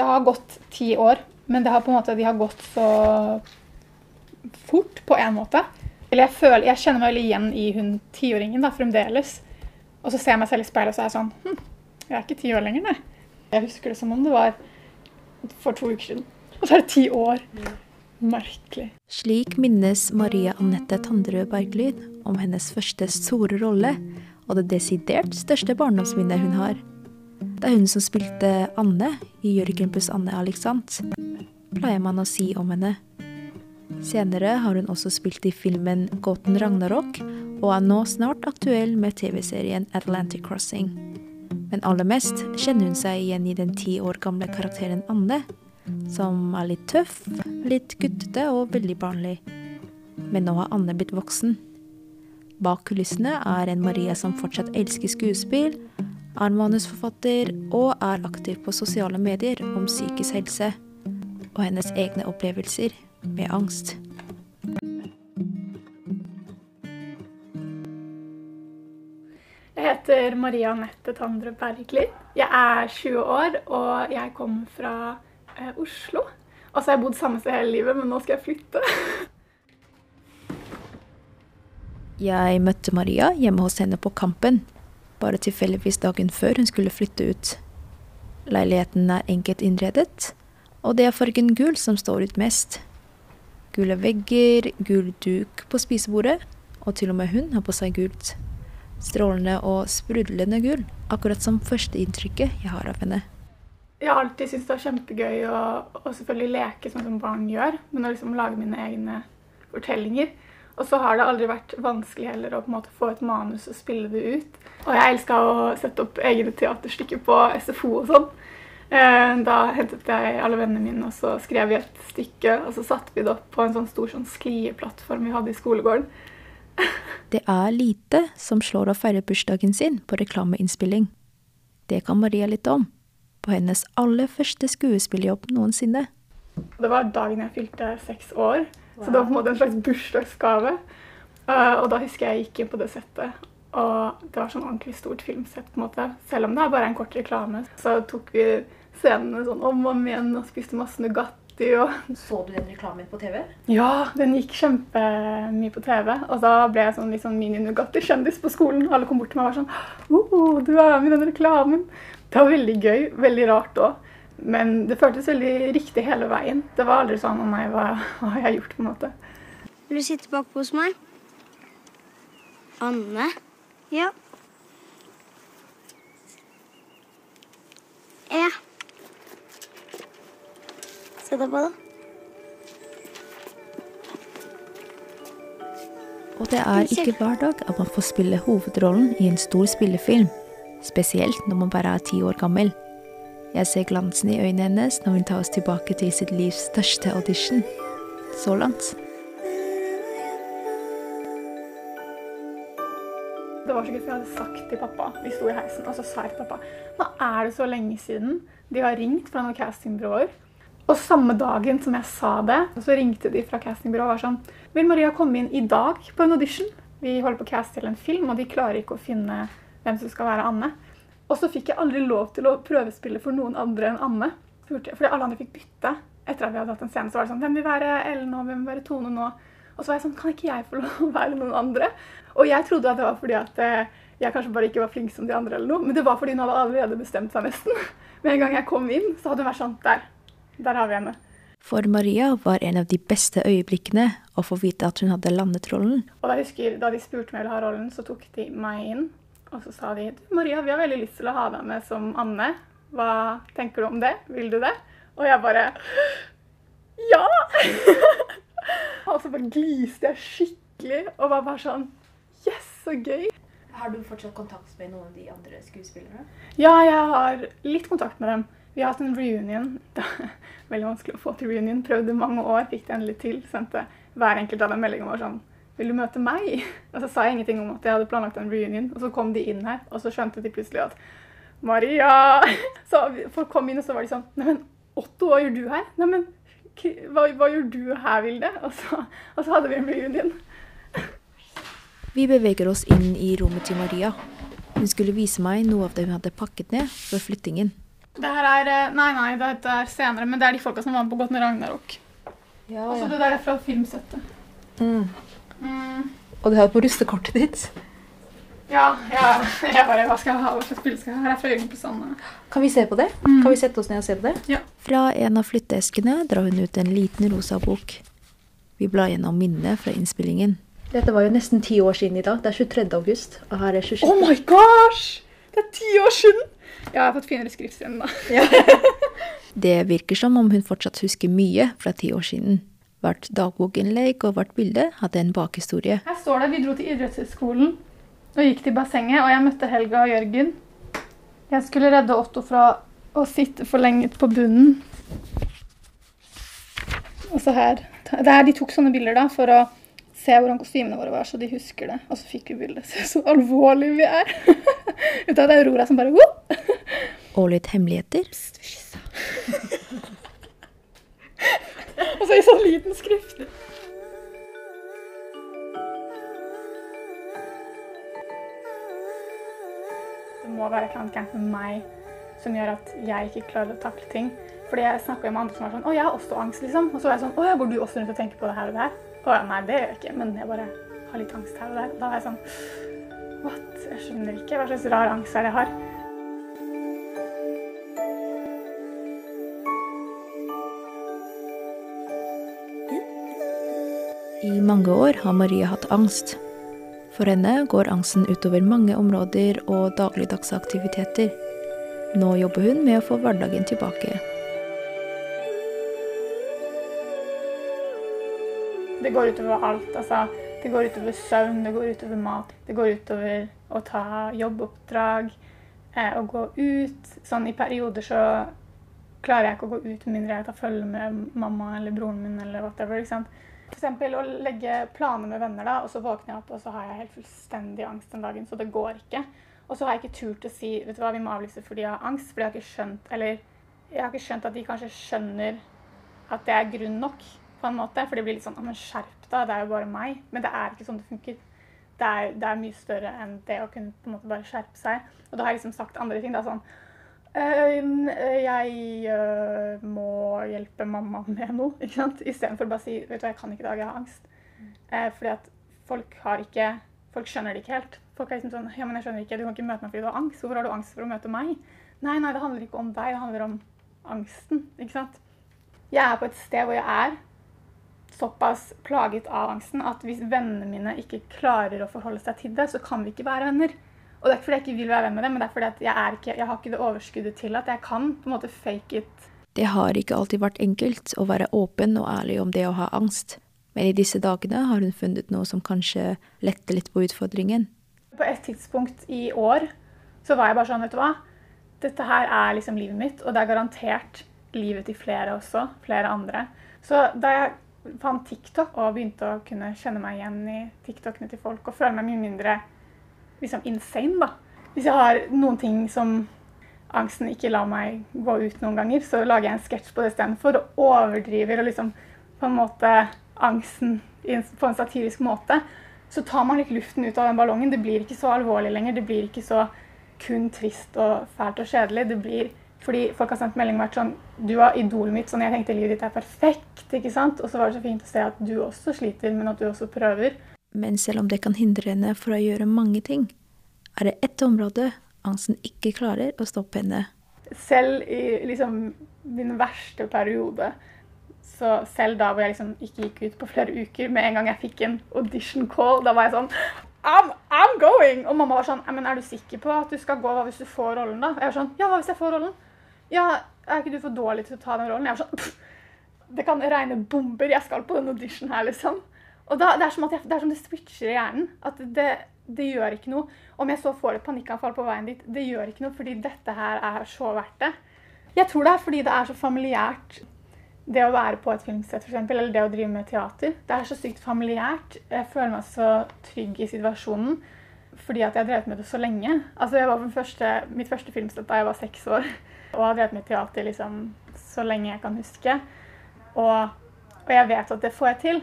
Det har gått ti år, men det har på en måte, de har gått så fort på en måte. Eller jeg, føler, jeg kjenner meg veldig igjen i hun tiåringen fremdeles. Og så ser jeg meg selv i speilet og så er jeg sånn hm, Jeg er ikke ti år lenger, nei. Jeg husker det som om det var for to uker siden. Og så er det ti år. Merkelig. Slik minnes Maria Anette Tanderød Berglyd om hennes første store rolle og det desidert største barndomsminnet hun har. Det er hun som spilte Anne i Jørgen pluss Anne-Alexandt, pleier man å si om henne. Senere har hun også spilt i filmen Gåten Ragnarok, og er nå snart aktuell med TV-serien Atlantic Crossing. Men aller mest kjenner hun seg igjen i den ti år gamle karakteren Anne, som er litt tøff, litt guttete og veldig barnlig. Men nå har Anne blitt voksen. Bak kulissene er en Maria som fortsatt elsker skuespill, er manusforfatter og er aktiv på sosiale medier om psykisk helse og hennes egne opplevelser med angst. Jeg heter Maria Anette Tandre Bergli. Jeg er 20 år, og jeg kommer fra eh, Oslo. Og så har jeg bodd samme sted hele livet, men nå skal jeg flytte. Jeg møtte Maria hjemme hos henne på Kampen, bare tilfeldigvis dagen før hun skulle flytte ut. Leiligheten er enkelt innredet, og det er fargen gul som står ut mest. Gule vegger, gul duk på spisebordet, og til og med hun har på seg gult. Strålende og sprudlende gul, akkurat som førsteinntrykket jeg har av henne. Jeg har alltid syntes det var kjempegøy å, å selvfølgelig leke sånn som barn gjør, men å liksom lage mine egne fortellinger. Og så har det aldri vært vanskelig heller å på en måte få et manus og spille det ut. Og jeg elska å sette opp egne teaterstykker på SFO og sånn. Eh, Da hentet jeg alle vennene mine og så skrev vi et stykke. Og så satte vi det opp på en sånn stor sånn sklieplattform vi hadde i skolegården. Det er lite som slår å feire bursdagen sin på reklameinnspilling. Det kan Maria litt om. På hennes aller første skuespillerjobb noensinne. Det var dagen jeg fylte seks år, så det var på en måte en slags bursdagsgave. Eh, og da husker jeg jeg gikk inn på det settet, og det var sånn ordentlig stort filmsett. på en måte. Selv om det er bare en kort reklame, så tok vi scenene sånn om og om igjen og spiste masse Nugatti. Og Så du den reklamen på TV? ja, den gikk kjempemye på TV. Og da ble jeg sånn sånn mini-Nugatti-kjendis på skolen. Alle kom bort til meg og var sånn oh, du er med i den reklamen. Det var veldig gøy. Veldig rart òg. Men det føltes veldig riktig hele veien. Det var aldri sånn Å nei, hva, hva har jeg gjort? på en måte. Vil du sitte bakpå hos meg? Anne? Ja. Ja. Se deg på, da. Og det er ikke hver dag at man får spille hovedrollen i en stor spillefilm. Spesielt når man bare er ti år gammel. Jeg ser glansen i øynene hennes når hun tar oss tilbake til sitt livs største audition. Så langt. Det var så gøy, for jeg hadde sagt til pappa Vi sto i heisen, og så sa jeg til pappa Nå er det så lenge siden de har ringt fra noen castingbyråer. Og samme dagen som jeg sa det, så ringte de fra castingbyrået og var sånn Vil Maria komme inn i dag på en audition? Vi holder på å caste til en film, og de klarer ikke å finne hvem som skal være Anne. Og så fikk jeg aldri lov til å prøvespille for noen andre enn Anne. Fordi alle andre fikk bytte. Etter at vi hadde hatt en scene, så var det sånn Hvem vil være Ellen nå? Hvem vil være Tone nå? Og så var jeg sånn Kan ikke jeg få lov å være noen andre? Og jeg trodde at det var fordi at eh, jeg kanskje bare ikke var flink som de andre, eller noe. Men det var fordi hun hadde allerede bestemt seg, nesten. Med en gang jeg kom inn, så hadde hun vært sånn Der. Der har vi henne. For Maria var en av de beste øyeblikkene å få vite at hun hadde landet rollen. Og da jeg husker, da de spurte om jeg ville ha rollen, så tok de meg inn. Og så sa de Maria, vi har veldig lyst til å ha deg med som Anne. Hva tenker du om det? Vil du det? Og jeg bare Ja! og så bare gliste jeg skikkelig og var bare sånn Yes, så gøy! Har du fortsatt kontakt med noen av de andre skuespillerne? Ja, jeg har litt kontakt med dem. Vi har hatt en reunion. Det er veldig vanskelig å få til reunion. Prøvde mange år, fikk det endelig til. Sendte hver enkelt av dem melding og var sånn Vil du møte meg? Og så sa jeg ingenting om at jeg hadde planlagt en reunion. Og så kom de inn her, og så skjønte de plutselig at Maria! Så folk kom inn, og så var de sånn Neimen, Otto, hva gjør du her? Neimen, hva, hva gjør du her, Vilde? Og så, og så hadde vi en reunion. Vi beveger oss inn i rommet til Maria. Hun skulle vise meg noe av det hun hadde pakket ned før flyttingen. Det her er eh, Nei, nei, dette er senere, men det er de folka som var med på Godt med Ragnarok. Ja, Altså, det der er fra filmsettet. Mm. Mm. Og du har på rustekortet ditt. Ja, ja, jeg bare Hva skal jeg ha? Hva slags bilde skal jeg ha? Her er fra Jørgen på Sande. Kan vi se på det? Mm. Kan vi sette oss ned og se på det? Ja. Fra en av flytteeskene drar hun ut en liten rosa bok. Vi blar gjennom minnene fra innspillingen. Dette var jo nesten ti år siden i dag. Det er 23. august, og her er 27. Oh my gosh! Det er ti år siden! Ja, jeg har fått finere skrift enn da. Det virker som om hun fortsatt husker mye fra ti år siden. Hvert dagbokinnlegg og hvert bilde hadde en bakhistorie. Her står det vi dro til idrettshøyskolen og gikk til bassenget, og jeg møtte Helga og Jørgen. Jeg skulle redde Otto fra å sitte for lenge på bunnen. Og så her. Det er, de tok sånne bilder da, for å se hvordan kostymene våre var, så de husker det. Og så fikk vi bildet. Se så alvorlige vi er. Ut av det Aurora som bare! Og litt hemmeligheter. Og så i sånn liten skrift. Det må være et eller annet gærent med meg som gjør at jeg ikke klarer å takle ting. Fordi jeg snakker med andre som er sånn Å, jeg har også angst, liksom. Og så er jeg sånn Å ja, går du også rundt og tenker på det her og det her? Å ja, nei, det gjør jeg ikke. Men jeg bare har litt angst her og der. Da er jeg sånn What? Jeg skjønner ikke hva slags rar angst er det jeg har. I mange år har Maria hatt angst. For henne går angsten utover mange områder og dagligdagse aktiviteter. Nå jobber hun med å få hverdagen tilbake. Det går utover alt. Altså, det går utover søvn, det går utover mat. Det går utover å ta jobboppdrag, eh, å gå ut. Sånn i perioder så klarer jeg ikke å gå ut med mindre jeg tar følge med mamma eller broren min eller whatever. ikke sant? Eksempel å legge planer med venner, da, og så våkner jeg opp og så har jeg helt fullstendig angst den dagen, så det går ikke. Og så har jeg ikke turt å si vet du hva, vi må avlyse fordi jeg har angst, fordi jeg har ikke skjønt eller jeg har ikke skjønt at de kanskje skjønner at det er grunn nok, på en måte. For det blir litt sånn «Ja, men skjerp deg, det er jo bare meg. Men det er ikke sånn det funker. Det er, det er mye større enn det å kunne på en måte bare skjerpe seg. Og da har jeg liksom sagt andre ting. da sånn øh, Jeg øh, må hjelpe mamma med noe, ikke sant? Istedenfor bare å si vet du hva, jeg kan ikke i dag, jeg har angst. Eh, fordi at folk har ikke Folk skjønner det ikke helt. Folk er liksom sånn Ja, men jeg skjønner ikke, du kan ikke møte meg fordi du har angst. Hvorfor har du angst for å møte meg? Nei, nei, det handler ikke om deg, det handler om angsten. Ikke sant? Jeg er på et sted hvor jeg er såpass plaget av angsten at hvis vennene mine ikke klarer å forholde seg til det, så kan vi ikke være venner. Og det er ikke fordi jeg ikke vil være venn med dem, men det er fordi at jeg, er ikke, jeg har ikke det overskuddet til at jeg kan på en måte fake it. Det har ikke alltid vært enkelt å være åpen og ærlig om det å ha angst. Men i disse dagene har hun funnet noe som kanskje letter litt på utfordringen. På et tidspunkt i år så var jeg bare sånn, vet du hva. Dette her er liksom livet mitt, og det er garantert livet til flere også. Flere andre. Så da jeg fant TikTok og begynte å kunne kjenne meg igjen i TikTokene til folk og føle meg mye mindre liksom insane, da. Hvis jeg har noen ting som angsten ikke lar meg gå ut noen ganger, så lager jeg en sketsj på det istedenfor og overdriver og liksom på en måte angsten på en satirisk måte. Så tar man litt luften ut av den ballongen. Det blir ikke så alvorlig lenger. Det blir ikke så kun trist og fælt og kjedelig. Det blir fordi folk har sendt melding og vært sånn Du var idolet mitt, sånn jeg tenkte livet ditt er perfekt, ikke sant? Og så var det så fint å se at du også sliter, men at du også prøver. Men selv om det kan hindre henne fra å gjøre mange ting, er det ett område angsten ikke klarer å stoppe henne. selv i liksom min verste periode, så selv da hvor jeg liksom ikke gikk ut på flere uker, med en gang jeg fikk en audition call, da var jeg sånn I'm, I'm going! Og mamma var sånn men Er du sikker på at du skal gå? Hva hvis du får rollen, da? Jeg var sånn Ja, hva hvis jeg får rollen? Ja, er ikke du for dårlig til å ta den rollen? Jeg var sånn «Pff, Det kan regne bomber. Jeg skal på den auditionen her, liksom. Og da, det, er jeg, det er som det switcher i hjernen. At det, det gjør ikke noe. Om jeg så får et panikkanfall på veien dit, det gjør ikke noe, fordi dette her er så verdt det. Jeg tror det er fordi det er så familiært, det å være på et filmsett eksempel, eller det å drive med teater. Det er så sykt familiært. Jeg føler meg så trygg i situasjonen fordi at jeg har drevet med det så lenge. Altså, jeg var første, mitt første filmsett da jeg var seks år, og har drevet med teater liksom, så lenge jeg kan huske. Og, og jeg vet at det får jeg til.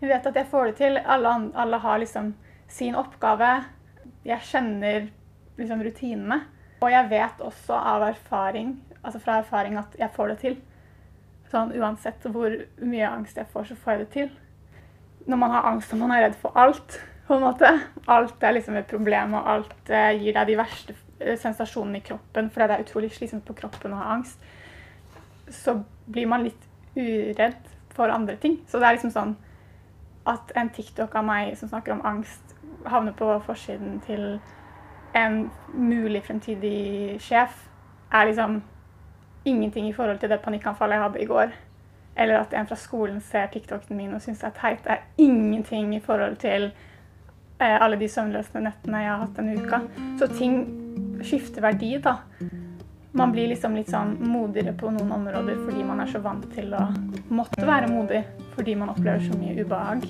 Jeg vet at jeg får det til. Alle, alle har liksom sin oppgave. Jeg kjenner liksom rutinene. Og jeg vet også av erfaring altså fra erfaring at jeg får det til. Sånn uansett hvor mye angst jeg får, så får jeg det til. Når man har angst og man er redd for alt, på en måte Alt er liksom et problem, og alt eh, gir deg de verste eh, sensasjonene i kroppen fordi det er utrolig slitsomt på kroppen å ha angst. Så blir man litt uredd for andre ting. Så det er liksom sånn at en TikTok av meg som snakker om angst, havner på forsiden til en mulig fremtidig sjef, er liksom ingenting i forhold til det panikkanfallet jeg hadde i går. Eller at en fra skolen ser TikToken min og syns det er teit. Det er ingenting i forhold til eh, alle de søvnløse nettene jeg har hatt denne uka. Så ting skifter verdi, da. Man blir liksom litt sånn modigere på noen områder fordi man er så vant til å måtte være modig fordi man opplever så mye ubehag.